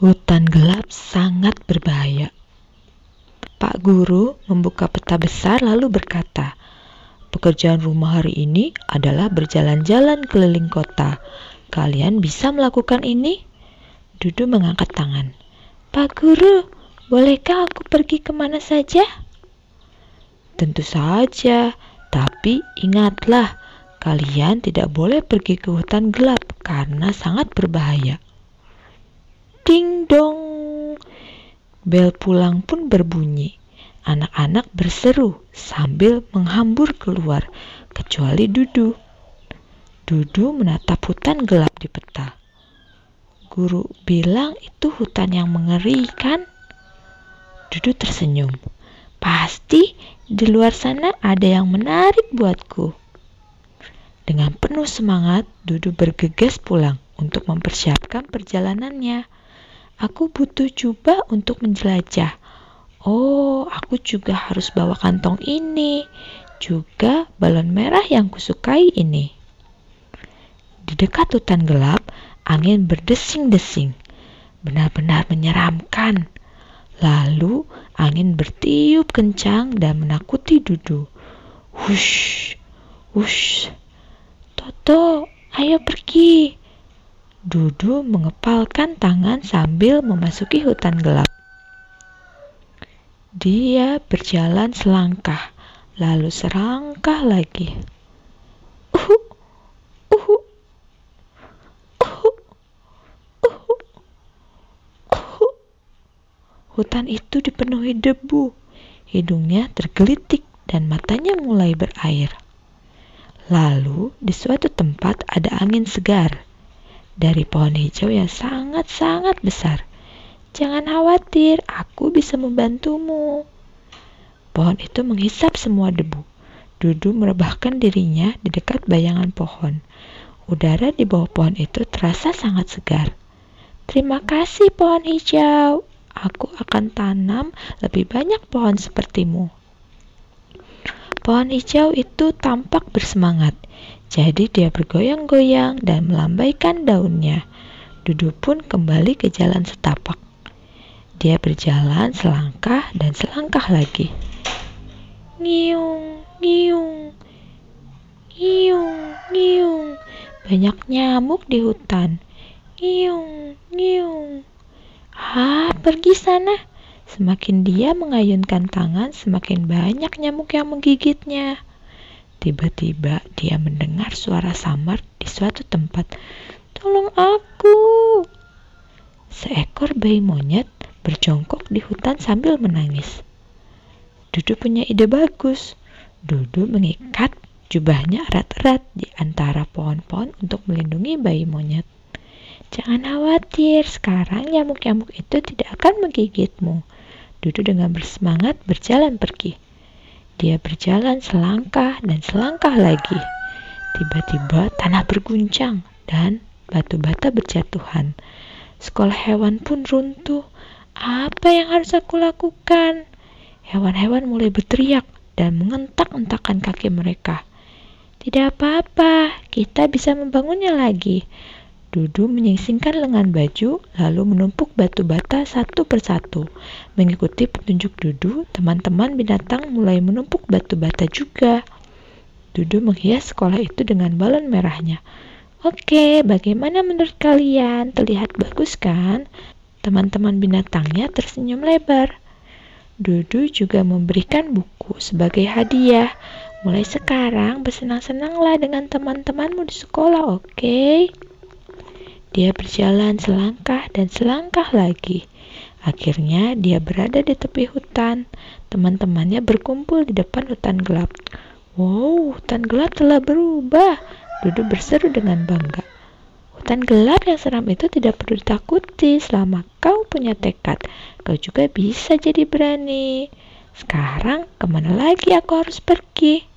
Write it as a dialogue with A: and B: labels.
A: Hutan gelap sangat berbahaya. Pak Guru membuka peta besar lalu berkata, "Pekerjaan rumah hari ini adalah berjalan-jalan keliling kota. Kalian bisa melakukan ini?" Dudu mengangkat tangan. "Pak Guru, bolehkah aku pergi ke mana saja?"
B: Tentu saja, tapi ingatlah, kalian tidak boleh pergi ke hutan gelap karena sangat berbahaya.
A: Ding dong. Bel pulang pun berbunyi. Anak-anak berseru sambil menghambur keluar, kecuali Dudu. Dudu menatap hutan gelap di peta. Guru bilang itu hutan yang mengerikan. Dudu tersenyum. Pasti di luar sana ada yang menarik buatku. Dengan penuh semangat, Dudu bergegas pulang untuk mempersiapkan perjalanannya. Aku butuh jubah untuk menjelajah. Oh, aku juga harus bawa kantong ini. Juga balon merah yang kusukai ini. Di dekat hutan gelap, angin berdesing-desing. Benar-benar menyeramkan. Lalu angin bertiup kencang dan menakuti Dudu. Hush, hush. Toto, ayo pergi. Dudu mengepalkan tangan sambil memasuki hutan gelap. Dia berjalan selangkah, lalu serangkah lagi. Uhu. Hutan itu dipenuhi debu. Hidungnya tergelitik dan matanya mulai berair. Lalu di suatu tempat ada angin segar dari pohon hijau yang sangat-sangat besar. Jangan khawatir, aku bisa membantumu. Pohon itu menghisap semua debu. Dudu merebahkan dirinya di dekat bayangan pohon. Udara di bawah pohon itu terasa sangat segar. Terima kasih pohon hijau. Aku akan tanam lebih banyak pohon sepertimu. Pohon hijau itu tampak bersemangat. Jadi dia bergoyang-goyang dan melambaikan daunnya. Dudu pun kembali ke jalan setapak. Dia berjalan selangkah dan selangkah lagi. Ngiung, ngiung, ngiung, ngiung. Banyak nyamuk di hutan. Ngiung, ngiung. Ah, pergi sana. Semakin dia mengayunkan tangan, semakin banyak nyamuk yang menggigitnya. Tiba-tiba dia mendengar suara samar di suatu tempat. Tolong aku! Seekor bayi monyet berjongkok di hutan sambil menangis. Dudu punya ide bagus. Dudu mengikat jubahnya erat-erat di antara pohon-pohon untuk melindungi bayi monyet. Jangan khawatir, sekarang nyamuk-nyamuk itu tidak akan menggigitmu. Dudu dengan bersemangat berjalan pergi. Dia berjalan selangkah dan selangkah lagi. Tiba-tiba tanah berguncang dan batu bata berjatuhan. Sekolah hewan pun runtuh. Apa yang harus aku lakukan? Hewan-hewan mulai berteriak dan mengentak-entakan kaki mereka. Tidak apa-apa, kita bisa membangunnya lagi. Dudu menyingsingkan lengan baju, lalu menumpuk batu bata satu persatu. Mengikuti petunjuk Dudu, teman-teman binatang mulai menumpuk batu bata juga. Dudu menghias sekolah itu dengan balon merahnya. Oke, bagaimana menurut kalian? Terlihat bagus kan? Teman-teman binatangnya tersenyum lebar. Dudu juga memberikan buku sebagai hadiah. Mulai sekarang bersenang-senanglah dengan teman-temanmu di sekolah, oke? Okay? Dia berjalan selangkah dan selangkah lagi. Akhirnya dia berada di tepi hutan. Teman-temannya berkumpul di depan hutan gelap. Wow, hutan gelap telah berubah. Dudu berseru dengan bangga. Hutan gelap yang seram itu tidak perlu ditakuti selama kau punya tekad. Kau juga bisa jadi berani. Sekarang ke mana lagi aku harus pergi?